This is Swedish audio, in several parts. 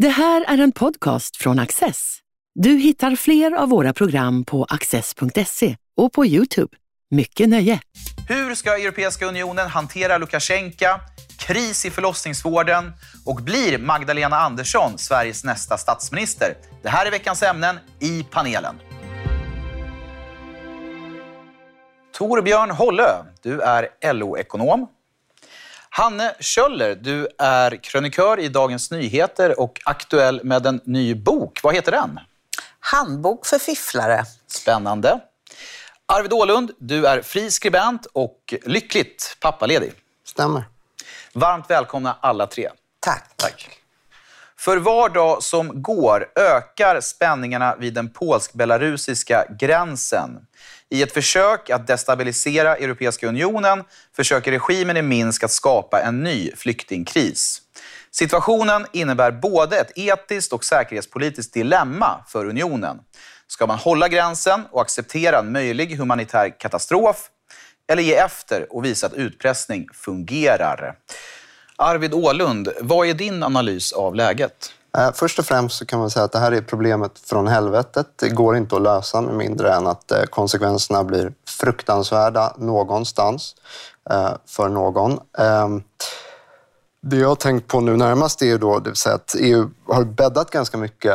Det här är en podcast från Access. Du hittar fler av våra program på access.se och på Youtube. Mycket nöje! Hur ska Europeiska unionen hantera Lukasjenko, kris i förlossningsvården och blir Magdalena Andersson Sveriges nästa statsminister? Det här är veckans ämnen i panelen. Torbjörn Hollö, du är LO-ekonom. Hanne Kjöller, du är krönikör i Dagens Nyheter och aktuell med en ny bok. Vad heter den? Handbok för fifflare. Spännande. Arvid Ålund, du är fri skribent och lyckligt pappaledig. Stämmer. Varmt välkomna alla tre. Tack. Tack. För var dag som går ökar spänningarna vid den polsk-belarusiska gränsen. I ett försök att destabilisera Europeiska unionen försöker regimen i Minsk att skapa en ny flyktingkris. Situationen innebär både ett etiskt och säkerhetspolitiskt dilemma för unionen. Ska man hålla gränsen och acceptera en möjlig humanitär katastrof eller ge efter och visa att utpressning fungerar? Arvid Ålund, vad är din analys av läget? Eh, först och främst så kan man säga att det här är problemet från helvetet. Det går inte att lösa med mindre än att eh, konsekvenserna blir fruktansvärda någonstans eh, för någon. Ehm, det jag har tänkt på nu närmast är ju då, det vill säga att EU har bäddat ganska mycket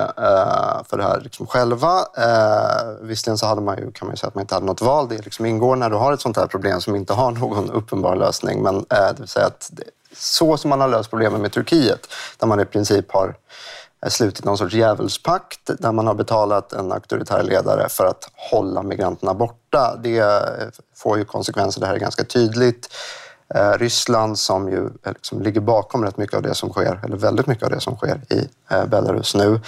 för det här liksom själva. Visserligen så hade man ju, kan man ju säga att man inte hade något val. Det liksom ingår när du har ett sånt här problem som inte har någon uppenbar lösning. Men det vill säga att så som man har löst problemen med Turkiet, där man i princip har eh, slutit någon sorts djävulspakt där man har betalat en auktoritär ledare för att hålla migranterna borta. Det eh, får ju konsekvenser, det här är ganska tydligt. Eh, Ryssland som ju eh, liksom ligger bakom rätt mycket av det som sker, eller väldigt mycket av det som sker i eh, Belarus nu.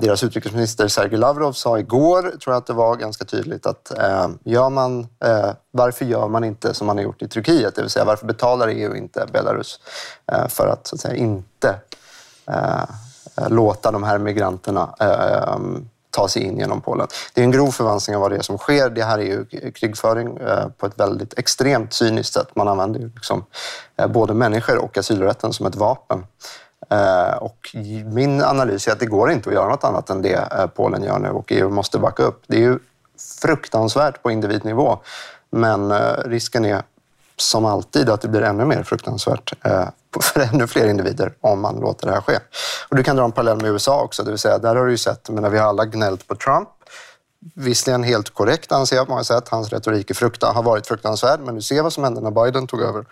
Deras utrikesminister Sergej Lavrov sa igår, tror jag att det var, ganska tydligt att gör man, varför gör man inte som man har gjort i Turkiet? Det vill säga varför betalar EU inte Belarus för att, så att säga, inte låta de här migranterna ta sig in genom Polen. Det är en grov förvanskning av vad det är som sker. Det här är ju krigföring eh, på ett väldigt extremt cyniskt sätt. Man använder ju liksom eh, både människor och asylrätten som ett vapen. Eh, och min analys är att det går inte att göra något annat än det Polen gör nu och EU måste backa upp. Det är ju fruktansvärt på individnivå, men risken är som alltid att det blir ännu mer fruktansvärt eh, för ännu fler individer om man låter det här ske. Och du kan dra en parallell med USA också, det vill säga där har du ju sett, men vi har alla gnällt på Trump. Visserligen helt korrekt anser jag på många sätt. Hans retorik är frukta, har varit fruktansvärd, men du ser vad som hände när Biden tog över.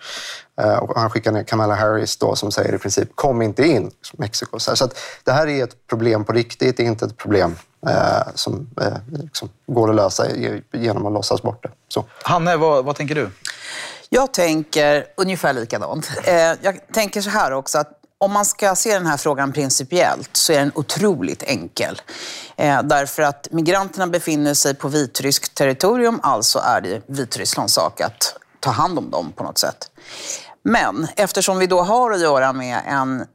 Eh, och han skickar ner Kamala Harris då, som säger i princip kom inte in, Mexiko. Så, att det här är ett problem på riktigt, det är inte ett problem eh, som eh, liksom går att lösa genom att låtsas bort det. Så. Hanne, vad, vad tänker du? Jag tänker ungefär likadant. Eh, jag tänker så här också att om man ska se den här frågan principiellt så är den otroligt enkel. Eh, därför att migranterna befinner sig på vitryskt territorium, alltså är det Vitrysslands sak att ta hand om dem på något sätt. Men eftersom vi då har att göra med en eh,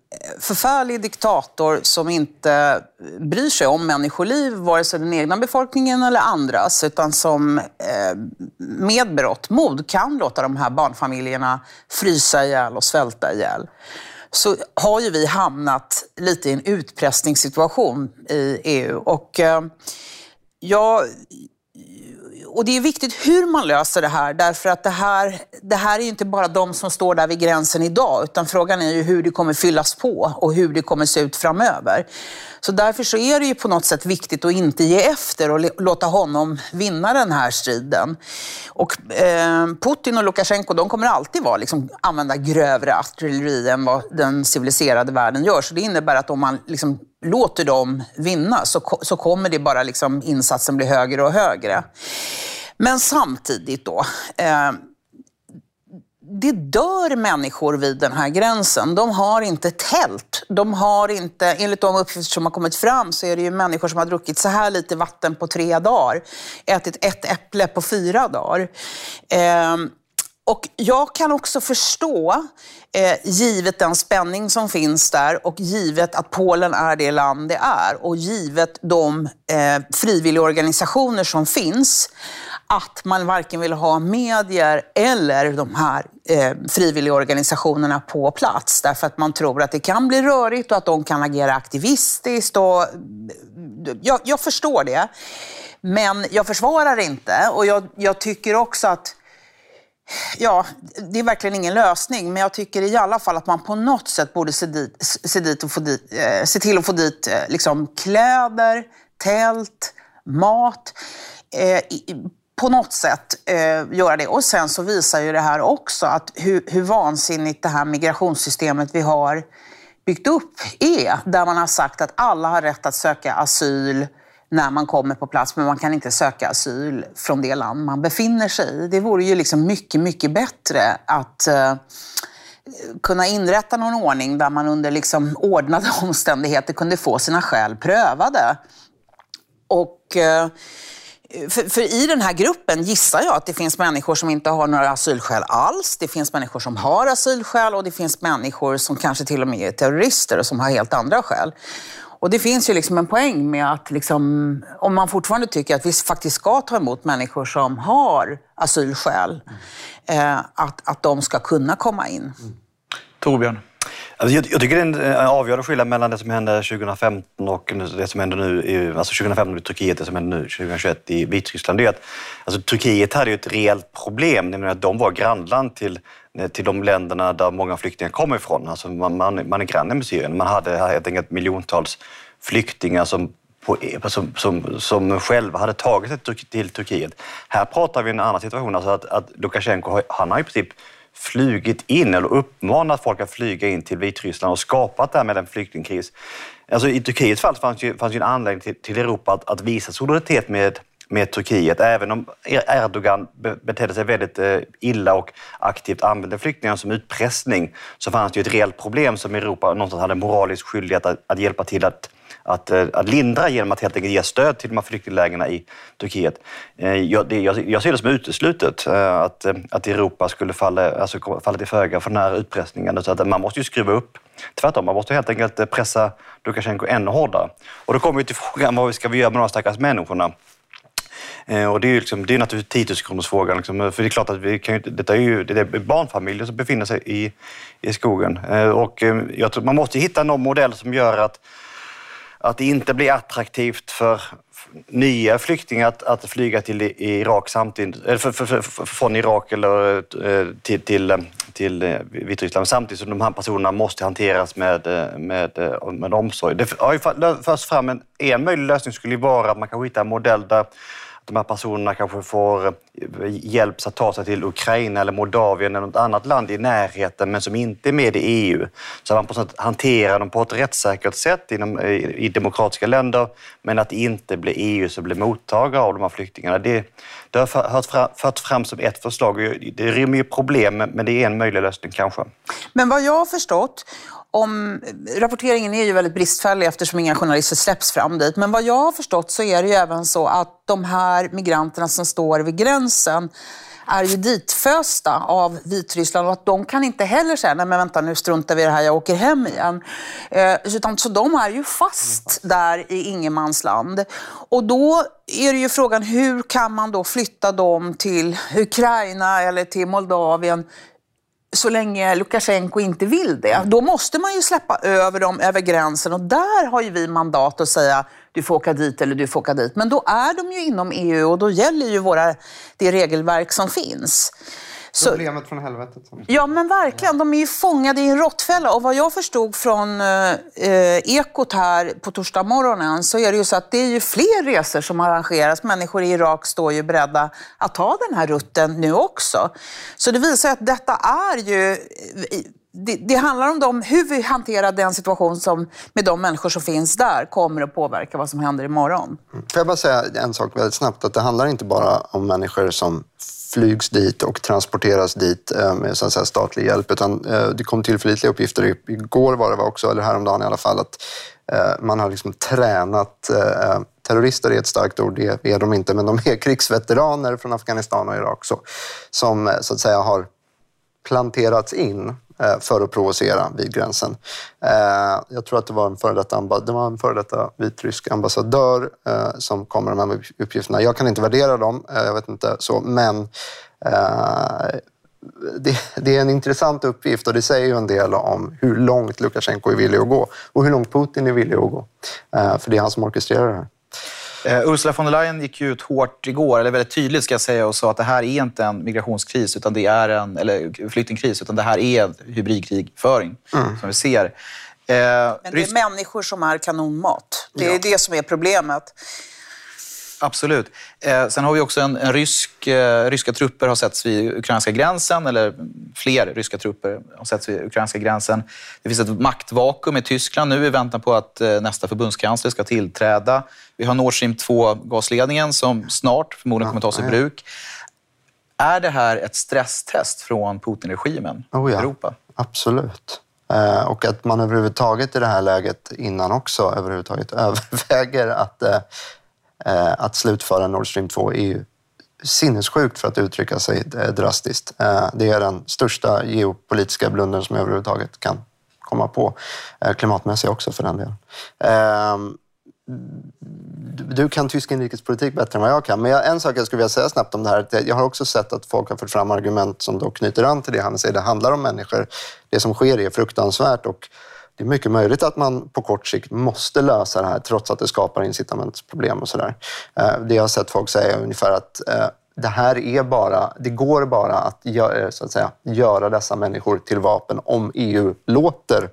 förfärlig diktator som inte bryr sig om människoliv, vare sig den egna befolkningen eller andras, utan som eh, med berått mod kan låta de här barnfamiljerna frysa ihjäl och svälta ihjäl så har ju vi hamnat lite i en utpressningssituation i EU. Och eh, jag och det är viktigt hur man löser det här, därför att det här, det här är inte bara de som står där vid gränsen idag, utan frågan är ju hur det kommer fyllas på och hur det kommer se ut framöver. Så därför så är det ju på något sätt viktigt att inte ge efter och låta honom vinna den här striden. Och eh, Putin och Lukasjenko, de kommer alltid vara, liksom, använda grövre artilleri än vad den civiliserade världen gör. Så det innebär att om man liksom låter dem vinna så, så kommer det bara liksom insatsen bli högre och högre. Men samtidigt då, eh, det dör människor vid den här gränsen. De har inte tält. De har inte, enligt de uppgifter som har kommit fram så är det ju människor som har druckit så här lite vatten på tre dagar. Ätit ett äpple på fyra dagar. Eh, och jag kan också förstå, eh, givet den spänning som finns där och givet att Polen är det land det är och givet de eh, frivilligorganisationer som finns, att man varken vill ha medier eller de här eh, frivilligorganisationerna på plats. Därför att man tror att det kan bli rörigt och att de kan agera aktivistiskt. Och, eh, jag, jag förstår det. Men jag försvarar inte och jag, jag tycker också att Ja, det är verkligen ingen lösning, men jag tycker i alla fall att man på något sätt borde se, dit, se, dit och få dit, eh, se till att få dit eh, liksom, kläder, tält, mat. Eh, på något sätt eh, göra det. Och sen så visar ju det här också att hur, hur vansinnigt det här migrationssystemet vi har byggt upp är. Där man har sagt att alla har rätt att söka asyl när man kommer på plats, men man kan inte söka asyl från det land man befinner sig i. Det vore ju liksom mycket, mycket bättre att eh, kunna inrätta någon ordning där man under liksom ordnade omständigheter kunde få sina skäl prövade. Och... Eh, för, för, i den här gruppen gissar jag att det finns människor som inte har några asylskäl alls. Det finns människor som har asylskäl och det finns människor som kanske till och med är terrorister och som har helt andra skäl. Och det finns ju liksom en poäng med att liksom, om man fortfarande tycker att vi faktiskt ska ta emot människor som har asylskäl, mm. eh, att, att de ska kunna komma in. Mm. Torbjörn? Alltså jag, jag, tycker det är en eh, avgörande skillnad mellan det som hände 2015 och det som händer nu, i, alltså 2015 i Turkiet, och det som händer nu 2021 i Vitryssland. Det är att, alltså Turkiet hade ju ett reellt problem, nämligen att de var grannland till, eh, till de länderna där många flyktingar kommer ifrån. Alltså man, man, man är granne med Syrien. Man hade helt enkelt miljontals flyktingar som e- på, som, som, som själva hade tagit sig till Turkiet. Här pratar vi om en annan situation, alltså att, att Lukasjenko han har i princip flugit in eller uppmanat folk att flyga in till Vitryssland och skapat därmed en flyktingkris. Alltså, I Turkiets fall fanns ju, fanns ju en anledning till, till Europa att, att, visa solidaritet med, med Turkiet. Även om e- Erdogan betedde sig väldigt eh, illa och aktivt använde flyktingarna som utpressning så fanns det ju ett reellt problem som Europa någonstans hade moralisk skyldighet att, att hjälpa till att att, eh, att lindra genom att helt enkelt ge stöd till de här flyktinglägren i Turkiet. Eh, jag, det, jag, jag ser det som uteslutet eh, att, att Europa skulle falla, alltså, falla till föga för den här utpressningen. Så att man måste ju skruva upp. Tvärtom, man måste helt enkelt pressa Lukasjenko ännu hårdare. Och då kommer vi till frågan vad ska vi göra med de här stackars människorna. Och det är, ju liksom, det är naturligtvis 10 000 frågan. Liksom. För det är klart att vi kan ju, detta är ju det är barnfamiljer som befinner sig i, i skogen. Och jag tror man måste hitta någon modell som gör att att det inte blir attraktivt för nya flyktingar att, att flyga till Irak samtidigt, eller för, för, för, från Irak eller eh, till, till, eh, till eh, Vitryssland samtidigt som de här personerna måste hanteras med, med, med omsorg. Det har ju förts fram en, en möjlig lösning skulle vara att man kan hitta en modell där de här personerna kanske får eh, hjälp att ta sig till Ukraina eller Moldavien eller något annat land i närheten men som inte är med i EU. Så man på sätt hanterar dem på ett rättssäkert sätt inom, eh, i demokratiska länder men att det inte blir EU som blir mottagare av de här flyktingarna. Det, det har fört fram som ett förslag. Det rymmer ju problem men det är en möjlig lösning kanske. Men vad jag har förstått om, rapporteringen är ju väldigt bristfällig eftersom inga journalister släpps fram dit. Men vad jag har förstått så är det ju även så att de här migranterna som står vid gränsen är ju ditfösta av Vitryssland och att de kan inte heller säga, nej men vänta nu struntar vi i det här, jag åker hem igen. Eh, utan, så de är ju fast där i ingenmansland. Och då är det ju frågan, hur kan man då flytta dem till Ukraina eller till Moldavien så länge Lukasjenko inte vill det. Då måste man ju släppa över dem över gränsen och där har ju vi mandat att säga du får åka dit eller du får åka dit. Men då är de ju inom EU och då gäller ju våra, det regelverk som finns. Problemet från helvetet. Ja, men verkligen. De är ju fångade i en råttfälla. Och vad jag förstod från eh, Ekot här på torsdag morgonen så är det ju så att det är ju fler resor som arrangeras. Människor i Irak står ju beredda att ta den här rutten nu också. Så det visar att detta är ju det, det, handlar om dem, hur vi hanterar den situation som med de människor som finns där kommer att påverka vad som händer imorgon. Mm. Får jag bara säga en sak väldigt snabbt? Att det handlar inte bara om människor som flygs dit och transporteras dit eh, med så att säga, statlig hjälp. Utan eh, det kom tillförlitliga uppgifter, igår var det också, eller häromdagen i alla fall, att eh, man har liksom tränat terrorister är ett starkt ord, det är de inte, men de är krigsveteraner från Afghanistan och Irak så, som så att säga har planterats in Eh, för att provocera vid gränsen. Eh, jag tror att det var en före detta, det var en före detta vitrysk ambassadör eh, som kom med de här uppgifterna. Jag kan inte värdera dem, jag vet inte så, men det, det, är en intressant uppgift och det säger ju en del om hur långt Lukasjenko är villig att gå och hur långt Putin är villig att gå. För det är han som orkestrerar det här. Uh, Ursula von der Leyen gick ut hårt igår, eller väldigt tydligt ska jag säga, och sa att det här är inte en migrationskris, utan det är en, eller flyktingkris, utan det här är en hybridkrigföring mm. som vi ser. Uh, Men det är människor som är kanonmat. Det är ja. det som är problemet. Absolut. Eh, sen har vi också en, en rysk, eh, ryska trupper har setts vid ukrainska gränsen, eller fler ryska trupper har setts vid ukrainska gränsen. Det finns ett maktvakuum i Tyskland nu i väntan på att eh, nästa förbundskansler ska tillträda. Vi har Nord Stream 2-gasledningen som snart förmodligen kommer tas i bruk. Är det här ett stresstest från Putin-regimen oh ja, i Europa? Absolut. Eh, och att man överhuvudtaget i det här läget innan också överhuvudtaget överväger att Eh, Eh, att slutföra Nord Stream 2 är ju sinnessjukt för att uttrycka sig eh, drastiskt. Eh, det är den största geopolitiska blundern som jag överhuvudtaget kan komma på. Eh, klimatmässigt också för den delen. Ehm, du kan tysk inrikespolitik bättre än vad jag kan. Men en sak jag skulle vilja säga snabbt om det här. Jag har också sett att folk har fört fram argument som då knyter an till det han säger. Det handlar om människor. Det som sker är fruktansvärt och det är mycket möjligt att man på kort sikt måste lösa det här trots att det skapar incitamentsproblem och sådär. Eh, det jag har sett folk säga är ungefär att eh, det här är bara, det går bara att, eh, så att säga, göra dessa människor till vapen om EU låter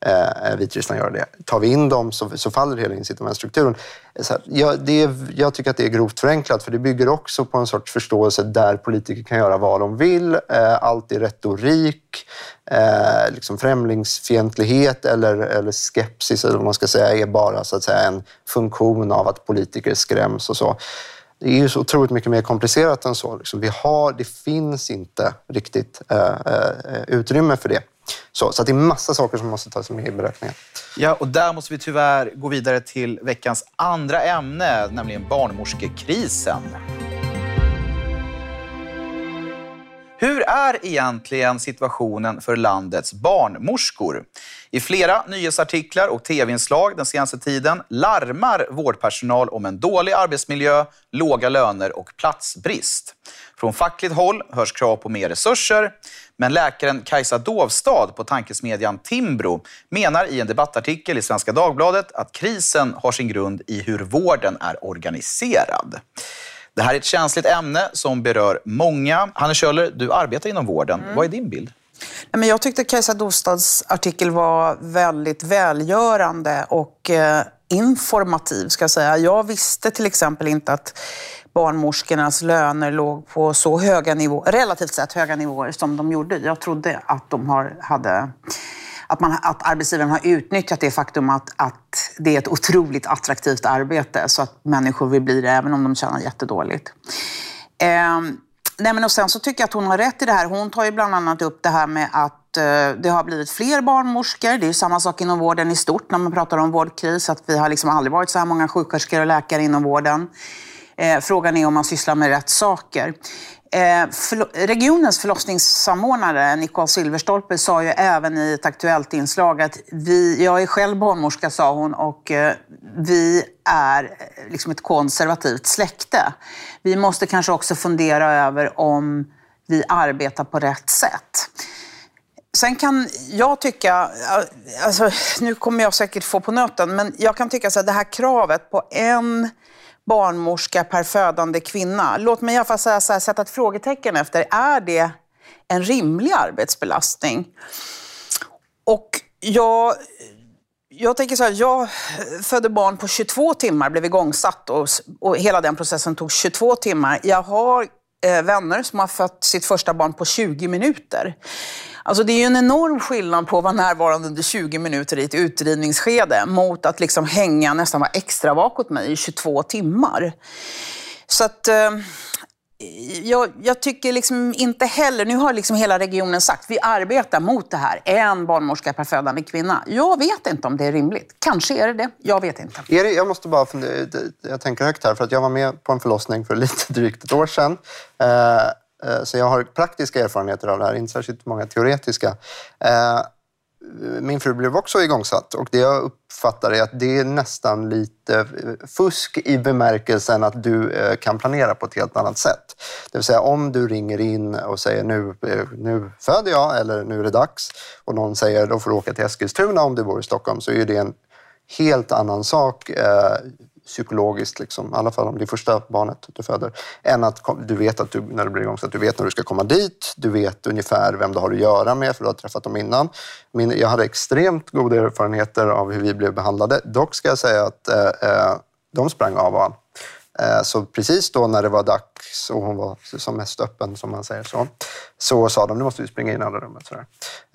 Eh, eh, Vitryssland göra det. Tar vi in dem så, så faller hela incitamentstrukturen. Så jag, det jag tycker att det är grovt förenklat för det bygger också på en sorts förståelse där politiker kan göra vad de vill. Eh, allt är retorik, eh, liksom främlingsfientlighet eller, eller skepsis eller vad man ska säga är bara så att säga, en funktion av att politiker skräms och så. Det är ju så otroligt mycket mer komplicerat än så. Liksom vi har, det finns inte riktigt eh, eh utrymme för det. Så, så det är massa saker som måste tas med i beräkningen. Ja, och där måste vi tyvärr gå vidare till veckans andra ämne, nämligen barnmorskekrisen. Hur är egentligen situationen för landets barnmorskor? I flera nyhetsartiklar och tv-inslag den senaste tiden larmar vårdpersonal om en dålig arbetsmiljö, låga löner och platsbrist. Från fackligt håll hörs krav på mer resurser, men läkaren Kajsa Dovstad på tankesmedjan Timbro menar i en debattartikel i Svenska Dagbladet att krisen har sin grund i hur vården är organiserad. Det här är ett känsligt ämne som berör många. Hanne Kjöller, du arbetar inom vården. Mm. Vad är din bild? jag tyckte Kajsa Dovstads artikel var väldigt välgörande och eh, informativ. Ska jag, säga. jag visste till exempel inte att barnmorskornas löner låg på så höga nivåer, relativt sett höga nivåer som de gjorde. Jag trodde att de har, hade att, man, att arbetsgivaren har utnyttjat det faktum att, att det är ett otroligt attraktivt arbete så att människor vill bli det även om de tjänar jättedåligt. Eh, nej men och sen så tycker jag att hon har rätt i det här. Hon tar ju bland annat upp det här med att eh, det har blivit fler barnmorskor. Det är samma sak inom vården i stort när man pratar om vårdkris. Att vi har liksom aldrig varit så här många sjuksköterskor och läkare inom vården. Eh, frågan är om man sysslar med rätt saker. Eh, regionens förlossningssamordnare Nicole Silverstolpe sa ju även i ett aktuellt inslag att vi, jag är själv barnmorska, sa hon, och eh, vi är eh, liksom ett konservativt släkte. Vi måste kanske också fundera över om vi arbetar på rätt sätt. Sen kan jag tycka, eh, alltså, nu kommer jag säkert få på nöten, men jag kan tycka att det här kravet på en barnmorska per födande kvinna. Låt mig i alla fall säga så här, sätta ett frågetecken efter. Är det en rimlig arbetsbelastning? Och jag, jag tänker så här, jag födde barn på 22 timmar, blev igångsatt och, och hela den processen tog 22 timmar. Jag har eh, vänner som har fött sitt första barn på 20 minuter. Alltså det är ju en enorm skillnad på att vara närvarande under 20 minuter i ett utdrivningsskede mot att liksom hänga nästan vara extra bakåt mig i 22 timmar. Så att... Eh, jag, jag, tycker liksom inte heller, nu har liksom hela regionen sagt, vi arbetar mot det här, en barnmorska per födande kvinna. Jag vet inte om det är rimligt. Kanske är det det, jag vet inte. Är det, jag måste bara fundera, jag tänker högt här, för att jag var med på en förlossning för lite drygt ett år sedan. Eh, Eh, så jag har praktiska erfarenheter av det här, inte särskilt många teoretiska. Eh, min fru blev också igångsatt och det jag uppfattar är att det är nästan lite eh, fusk i bemärkelsen att du kan planera på ett helt annat sätt. Det vill säga om du ringer in och säger nu, nu föder jag eller nu är det dags och någon säger då får du åka till Eskilstuna om du bor i Stockholm så är det en helt annan sak psykologiskt, liksom, i alla fall om det är första barnet du föder, än att du vet att du, när du blir igång, så att du vet när du ska komma dit, du vet ungefär vem du har att göra med för du har träffat dem innan. Min, jag hade extremt goda erfarenheter av hur vi blev behandlade. Dock ska jag säga att eh, eh de sprang av och eh, an. Så precis då när det var dags och hon var som mest öppen, som man säger så, så sa de nu måste vi springa in i andra rummet. Sådär.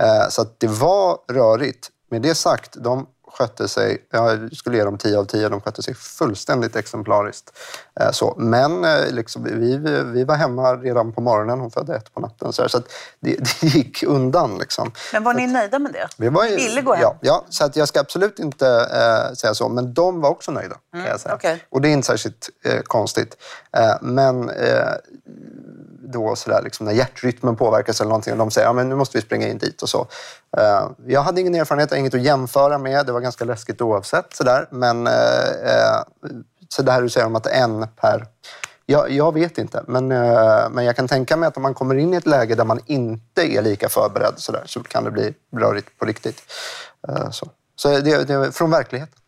Eh, så att det var rörigt. Med det sagt, de skötte sig, jag skulle ge dem 10 av 10, de skötte sig fullständigt exemplariskt. Eh, så, men eh, liksom, vi, vi var hemma redan på morgonen, hon födde ett på natten. Så, så det, det gick undan. Liksom. Men var ni nöjda med det? Vi var, ville gå hem? Ja, ja, så att jag ska absolut inte äh, säga så, men de var också nöjda. Mm. Okay. Och det är inte särskilt äh, konstigt. Äh, men då sådär, liksom, när hjärtrytmen påverkas eller någonting och de säger ja, nu måste vi springa in dit och så. Eh, jag hade ingen erfarenhet, inget att jämföra med. Det var ganska läskigt oavsett. Sådär. Men eh, eh, så det här du säger om att en per... Jag, jag vet inte, men, men jag kan tänka mig att om man kommer in i ett läge där man inte är lika förberedd så, där, så kan det bli rörigt på riktigt. så så det, det, från verkligheten.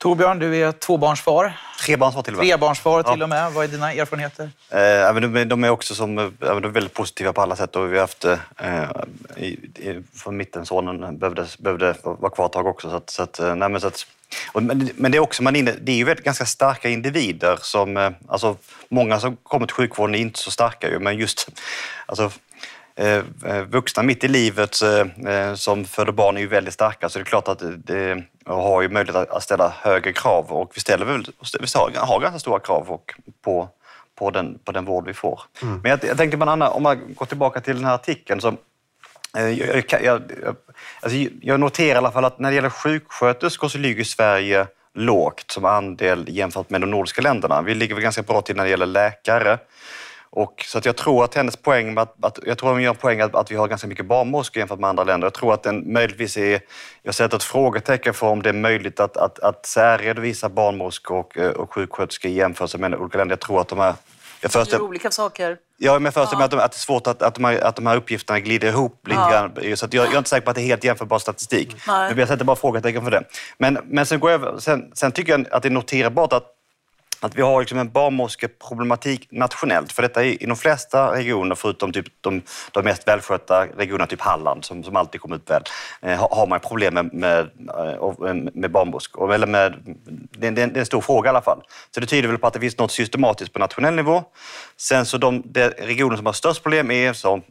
Torbjörn, du är tvåbarnsfar. Trebarnsfar till och med. Trebarnsfar till och med. Vad är dina erfarenheter? Eh, de, de är också som, de är väldigt positiva på alla sätt. Och vi har haft, eh, i, i, från mittensonen behövde, behövde vara kvar ett tag också. Så att, så att, eh, nej, men, så att, och, men, men det är också man inne, det är ju väldigt, ganska starka individer. som, eh, alltså, Många som kommer till sjukvården är inte så starka, ju, men just alltså, vuxna mitt i livet eh, som föder barn är ju väldigt starka så det är klart att det har ju möjlighet att ställa högre krav och vi, ställer väl, vi har ganska stora krav på, på, den, på den vård vi får. Mm. Men jag, jag tänkte bland annat, om man går tillbaka till den här artikeln så jag, jag, jag, alltså jag noterar i alla fall att när det gäller sjuksköterskor så ligger Sverige lågt som andel jämfört med de nordiska länderna. Vi ligger väl ganska bra till när det gäller läkare. Och, så att jag tror att hennes poäng, att, att, jag tror hon gör poäng att, att vi har ganska mycket barnmorskor jämfört med andra länder. Jag tror att den möjligtvis är, jag sätter ett frågetecken för om det är möjligt att, att, att särredovisa barnmorskor och, eh, och sjuksköterskor i jämförelse med olika länder. Jag tror att de här jag föreställer, olika saker. Ja, men jag föreställer mig ja. att, det är svårt att, att, de här, att de här uppgifterna glider ihop lite ja. grann. Så jag, jag, är inte säker på att det är helt jämförbar statistik. Nej. Men jag sätter bara frågetecken för det. Men, men sen, går jag, sen, sen tycker jag att det är noterbart att att vi har liksom en barnmorskeproblematik nationellt. För detta är i de flesta regioner, förutom typ de, de mest välskötta regionerna, typ Halland, som, som alltid kommer ut väl, eh, har man problem med, med, eh, eh, med barnmorskor. Eller med, det, är, det är en stor fråga i alla fall. Så det tyder väl på att det finns något systematiskt på nationell nivå. Sen så de, de regioner som har störst problem är som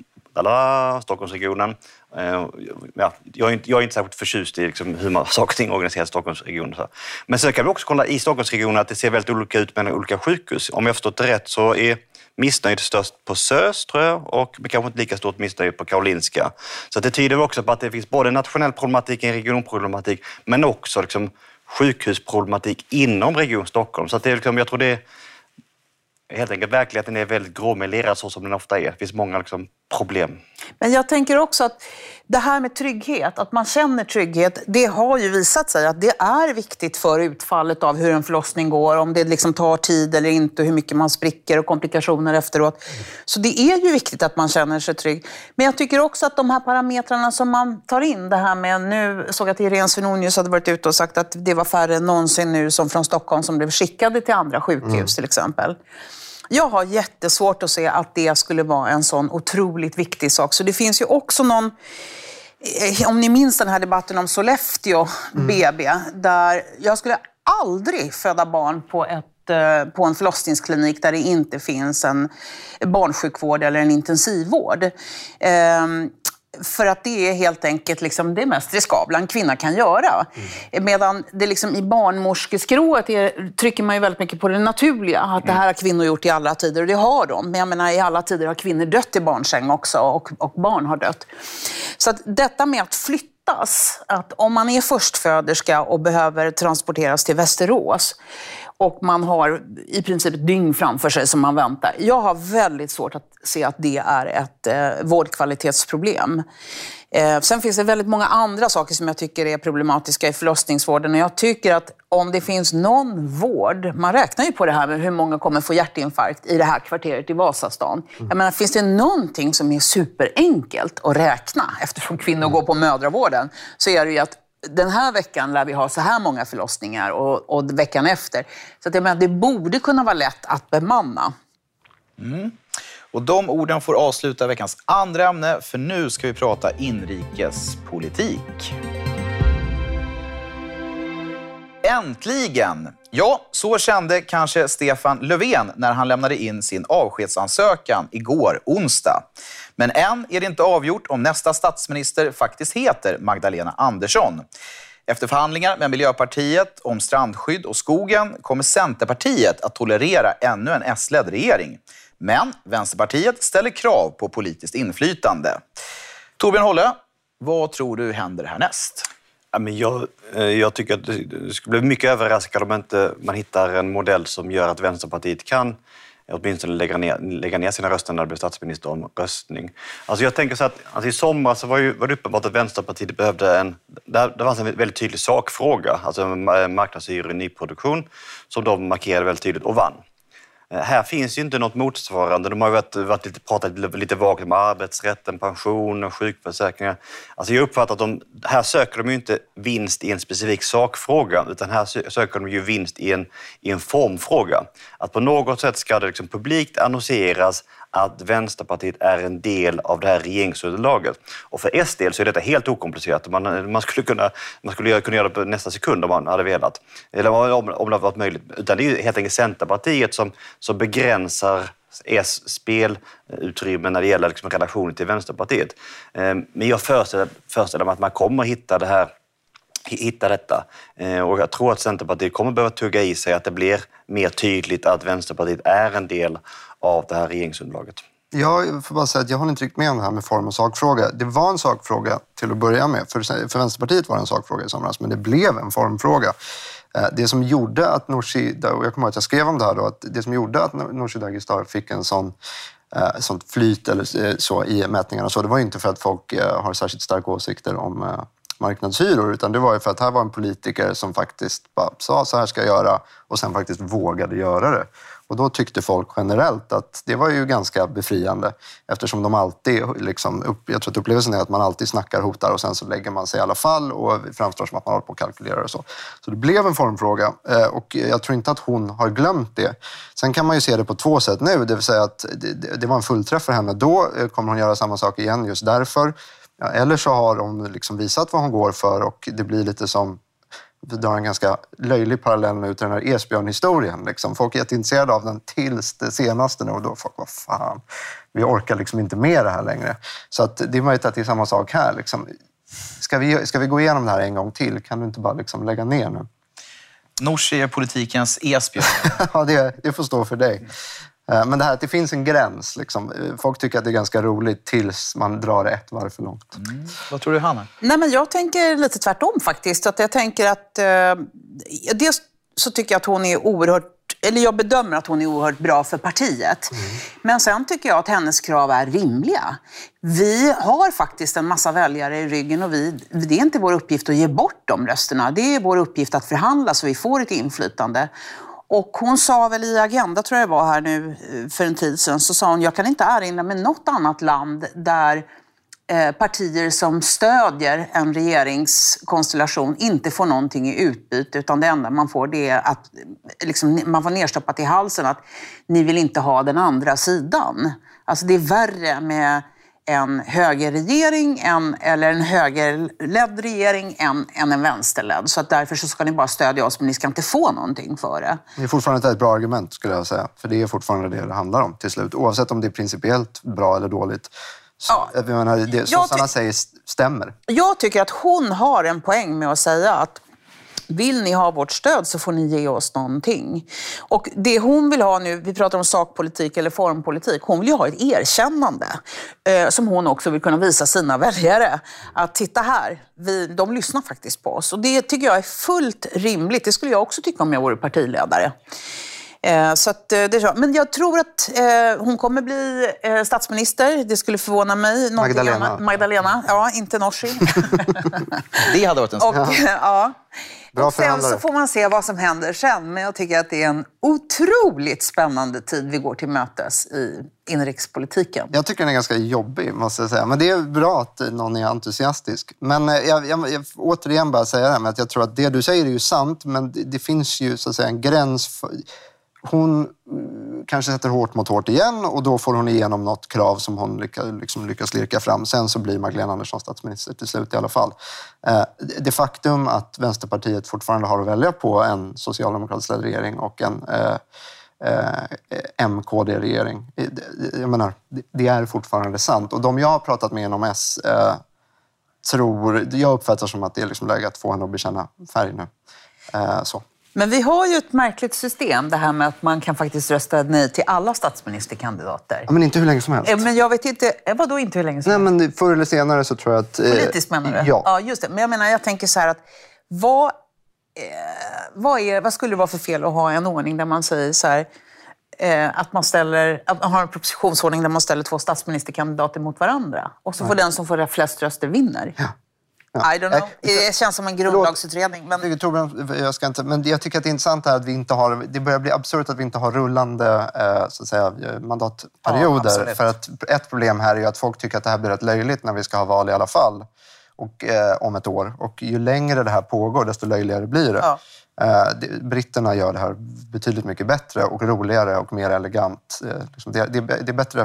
Stockholmsregionen, eh, ja, jag, är inte, jag är inte särskilt förtjust i liksom hur man, saker och ting organiseras i Stockholmsregionen. Så. Men sen kan vi också kolla i Stockholmsregionen att det ser väldigt olika ut mellan olika sjukhus. Om jag förstått det rätt så är missnöjet störst på SÖS, tror jag, och kanske inte lika stort missnöje på Karolinska. Så det tyder också på att det finns både nationell problematik och regionproblematik, men också liksom sjukhusproblematik inom Region Stockholm. Så det är liksom, jag tror det är helt enkelt verkligheten är väldigt gråmelerad så som den ofta är. Det finns många liksom, problem. Men jag tänker också att det här med trygghet, att man känner trygghet, det har ju visat sig att det är viktigt för utfallet av hur en förlossning går, om det liksom tar tid eller inte, hur mycket man spricker och komplikationer efteråt. Så det är ju viktigt att man känner sig trygg. Men jag tycker också att de här parametrarna som man tar in, det här med, nu såg jag att Irene Svenonius hade varit ute och sagt att det var färre än någonsin nu som från Stockholm som blev skickade till andra sjukhus mm. till exempel. Jag har jättesvårt att se att det skulle vara en sån otroligt viktig sak. Så det finns ju också någon eh, om ni minns den här debatten om Sollefteå mm. BB, där jag skulle aldrig föda barn på ett eh, på en förlossningsklinik där det inte finns en barnsjukvård eller en intensivvård. För att det är helt enkelt liksom det mest riskabla en kvinna kan göra. Mm. Medan det liksom i barnmorskeskrået är, trycker man ju väldigt mycket på det naturliga. Att det här har kvinnor gjort i alla tider och det har de. Men jag menar i alla tider har kvinnor dött i barnsäng också och, och barn har dött. Så att detta med att flytta fattas att om man är förstföderska och behöver transporteras till Västerås och man har i princip ett dygn framför sig som man väntar. Jag har väldigt svårt att se att det är ett eh, vårdkvalitetsproblem. Eh, sen finns det väldigt många andra saker som jag tycker är problematiska i förlossningsvården. Och jag tycker att om det finns någon vård, man räknar ju på det här med hur många kommer få hjärtinfarkt i det här kvarteret i Vasastan. Jag menar, finns det någonting som är superenkelt att räkna, eftersom kvinnor går på mödravården, så är det ju att den här veckan lär vi ha så här många förlossningar och, och veckan efter. Så att jag menar, det borde kunna vara lätt att bemanna. Och de orden får avsluta veckans andra ämne, för nu ska vi prata inrikespolitik. Äntligen! Ja, så kände kanske Stefan Löfven när han lämnade in sin avskedsansökan igår, onsdag. Men än är det inte avgjort om nästa statsminister faktiskt heter Magdalena Andersson. Efter förhandlingar med Miljöpartiet om strandskydd och skogen kommer Centerpartiet att tolerera ännu en S-ledd regering. Men Vänsterpartiet ställer krav på politiskt inflytande. Torbjörn Holle, vad tror du händer härnäst? Ja, men jag, eh, jag tycker att det skulle bli mycket överraskad om inte man hittar en modell som gör att Vänsterpartiet kan eh, åtminstone lägga ner, lägga ner sina röster när det blir statsministeromröstning. Alltså jag tänker så att alltså i somras så var, ju, var det uppenbart att Vänsterpartiet behövde en... Där, det fanns en väldigt tydlig sakfråga, alltså marknadshyror i nyproduktion, som de markerade väldigt tydligt och vann. Eh, här finns ju inte något motsvarande. De har ju varit, varit lite, pratat lite, vagt om arbetsrätten, pension och sjukförsäkringar. Alltså jag uppfattar att de, här söker de ju inte vinst i en specifik sakfråga utan här söker de ju vinst i en, i en formfråga. Att på något sätt ska det liksom publikt annonseras att Vänsterpartiet är en del av det här regeringsunderlaget. Och för S del så är detta helt okomplicerat. Man, man skulle, kunna, man skulle göra- kunna göra det på nästa sekund om man hade velat. Eller om, om det hade varit möjligt. Utan det är ju helt enkelt Centerpartiet som, som begränsar S spelutrymme när det gäller liksom relationen till Vänsterpartiet. Eh, men jag föreställer, föreställer mig att man kommer hitta det här hitta detta. Eh, och jag tror att Centerpartiet kommer behöva tugga i sig att det blir mer tydligt att Vänsterpartiet är en del av det här regeringsunderlaget. Jag får bara säga att jag håller inte riktigt med om det här med form och sakfråga. Det var en sakfråga till att börja med. För, för Vänsterpartiet var det en sakfråga i somras, men det blev en formfråga. Eh, det som gjorde att Nooshi, och jag kommer ihåg att jag skrev om det här då, att det som gjorde att Nooshi Dadgostar fick en sån eh, sånt flyt eller eh, så i mätningarna och så, det var ju inte för att folk har särskilt starka åsikter om marknadshyror, utan det var ju för att här var en politiker som faktiskt bara sa så här ska jag göra och sen faktiskt vågade göra det. Och då tyckte folk generellt att det var ju ganska befriande eftersom de alltid, liksom, upp, jag tror att upplevelsen är att man alltid snackar, hotar och sen så lägger man sig i alla fall och framstår som att man håller på och kalkylerar och så. Så det blev en formfråga eh, och jag tror inte att hon har glömt det. Sen kan man ju se det på två sätt nu, det vill säga att det, det- var en fullträff för henne då, eh, kommer hon göra samma sak igen just därför. Ja, eller så har hon liksom visat vad hon går för och det blir lite som vi drar en ganska löjlig parallell nu till den här Esbjörn-historien. Liksom. Folk är jätteintresserade av den tills det senaste nu och då folk, vad fan, vi orkar liksom inte med det här längre. Så att det är möjligt att det är samma sak här. Liksom. Ska, vi, ska vi gå igenom det här en gång till? Kan du inte bara liksom lägga ner nu? Nooshi är politikens Esbjörn. ja, det, det får stå för dig. Eh, Men det här att det finns en gräns. Liksom. Eh, Folk tycker att det är ganska roligt tills man drar det ett varv för långt. vad tror du, Hanna? Nej, men jag tänker lite tvärtom faktiskt. Att jag tänker att... Eh, dels så tycker jag att hon är oerhört... Eller jag bedömer att hon är oerhört bra för partiet. Men sen tycker jag att hennes krav är rimliga. Vi har faktiskt en massa väljare i ryggen och vi, det är inte vår uppgift att ge bort de rösterna. Det är vår uppgift att förhandla så vi får ett inflytande. Och hon sa väl i Agenda, tror jag det var här nu eh, för en tid sedan, så sa hon, jag kan inte erinra mig något annat land där eh, partier som stödjer en regeringskonstellation inte får någonting i utbyte utan det enda man får det är att liksom, man får nerstoppat i halsen att ni vill inte ha den andra sidan. Alltså det är värre med en högerregering än, eller en högerledd regering än, än en vänsterledd. Så att därför så ska ni bara stödja oss men ni ska inte få någonting för det. Det är fortfarande ett bra argument skulle jag säga. För det är fortfarande det det handlar om till slut. Oavsett om det är principiellt bra eller dåligt. Ja. jag menar, det sossarna säger st- stämmer. Jag tycker att hon har en poäng med att säga att vill ni ha vårt stöd så får ni ge oss någonting. Och det hon vill ha nu, vi pratar om sakpolitik eller formpolitik, hon vill ju ha ett erkännande eh, som hon också vill kunna visa sina väljare. Att titta här, vi, de lyssnar faktiskt på oss. Och det tycker jag är fullt rimligt. Det skulle jag också tycka om jag vore partiledare. Eh, så att, eh, det är så. Men jag tror att eh, hon kommer bli statsminister. Det skulle förvåna mig. Magdalena. Annat. Magdalena, ja, inte Nooshi. Det hade varit en Och, ja. Bra och sen så får man se vad som händer sen. Men jag tycker att det är en otroligt spännande tid vi går till mötes i inrikespolitiken. Jag tycker den är ganska jobbig, måste jag säga. Men det är bra att någon är entusiastisk. Men jag, jag, jag återigen bara säga det här med att jag tror att det du säger är ju sant, men det, det finns ju så att säga en gräns. För, hon eh, kanske sätter hårt mot hårt igen och då får hon igenom något krav som hon lyckas, liksom lyckas lirka fram. Sen så blir Magdalena Andersson statsminister till slut i alla fall. Eh, det faktum att Vänsterpartiet fortfarande har att välja på en socialdemokratisk ledd regering och en eh, eh, MKD-regering. Eh, jag menar, det- det är fortfarande sant. Och de jag har pratat med inom S eh, tror, jag uppfattar som att det är liksom läge att få henne att bekänna färg nu. Eh, så. Men vi har ju ett märkligt system, det här med att man kan faktiskt rösta nej till alla statsministerkandidater. Ja, men inte hur länge som helst. Eh, Men jag vet inte, eh, vadå inte hur länge som Nej, helst? men förr eller senare så tror jag att... eh, Politiskt menar du? Ja. ja, just det. Men jag menar, jag tänker så här att vad, eh, vad, är, vad skulle det vara för fel att ha en ordning där man säger så här eh, att man ställer, att man har en propositionsordning där man ställer två statsministerkandidater mot varandra. Och så får den som får flest röster vinner. I don't know. Det känns som en grundlagsutredning. Men... Jag, Torbjörn, jag, ska inte, men jag tycker att det är intressant här att vi inte har... Det börjar bli absurt att vi inte har rullande eh, så att säga, Ja, mandatperioder. absolut. för att ett problem här är ju att folk tycker att det här blir rätt löjligt när vi ska ha val i alla fall. Och, eh, om ett år. Och ju längre det här pågår, desto löjligare blir det. Ja. Eh, det- britterna gör det här betydligt mycket bättre och roligare och mer elegant. Eh, liksom det, det, det är bättre,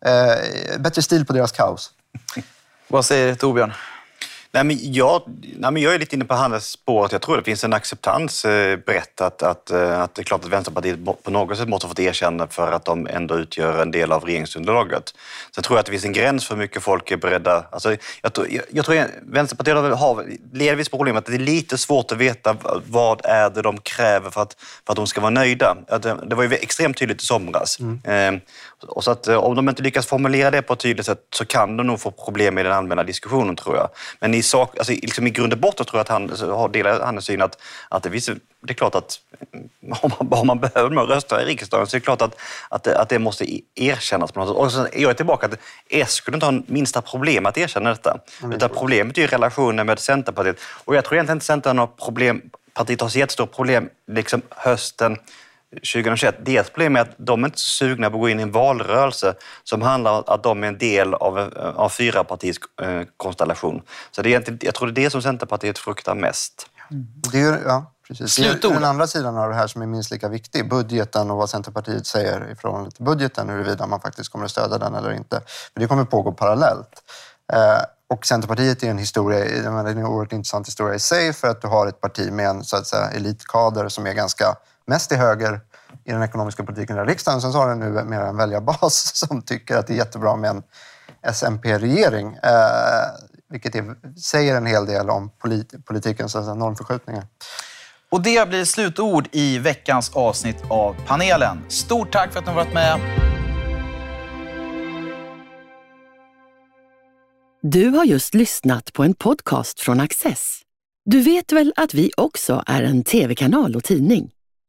eh, bättre stil på deras kaos. Vad säger Torbjörn? Nej, men jag, nej, men jag är lite inne på Hannes spår. att Jag tror det finns en acceptans eh, brett att, att, eh, att det är klart att Vänsterpartiet på något sätt måste få ett erkännande för att de ändå utgör en del av regeringsunderlaget. Sen tror jag att det finns en gräns för hur mycket folk är beredda... Alltså, jag, tror- jag, jag tror att Vänsterpartiet har, har delvis problemet att det är lite svårt att veta vad är det de kräver för att, för att de ska vara nöjda. Det, det var ju extremt tydligt i somras. Eh, och så att, eh, om de inte lyckas formulera det på ett tydligt sätt så kan de nog få problem i den allmänna diskussionen tror jag. Men i, sak, alltså, liksom i grund och botten tror jag att han har- delar Hannes syn att, att det, finns, det är klart att mm, om man, om man behöver de rösterna i riksdagen så är det klart att, att, det, att det måste i- erkännas på något sätt. Och sen är jag tillbaka att S skulle inte ha minsta problem att erkänna detta. Utan problemet är ju relationen med Centerpartiet. Och jag tror egentligen inte Centern har problem, partiet har så jättestora problem liksom hösten 2021. Deras problem är att de är inte så sugna på att gå in i en valrörelse som handlar om att de är en del av, av fyra partiets eh, konstellation. Så det är jag tror det är det som Centerpartiet fruktar mest. Det är, ja, precis. Det är Slutord. den andra sidan av det här som är minst lika viktig. Budgeten och vad Centerpartiet säger i förhållande till budgeten, huruvida man faktiskt kommer att stödja den eller inte. För det kommer pågå parallellt. Eh, och Centerpartiet är en historia, en oerhört intressant historia i sig för att du har ett parti med en så att säga, elitkader som är ganska mest till höger i den ekonomiska politiken i riksdagen. Sen så har den nu mer en väljarbas som tycker att det är jättebra med en SMP-regering. Eh, vilket är, säger en hel del om polit, politikens så att säga, normförskjutningar. Och det blir slutord i veckans avsnitt av panelen. Stort tack för att ni har varit med. Du har just lyssnat på en podcast från Access. Du vet väl att vi också är en tv-kanal och tidning?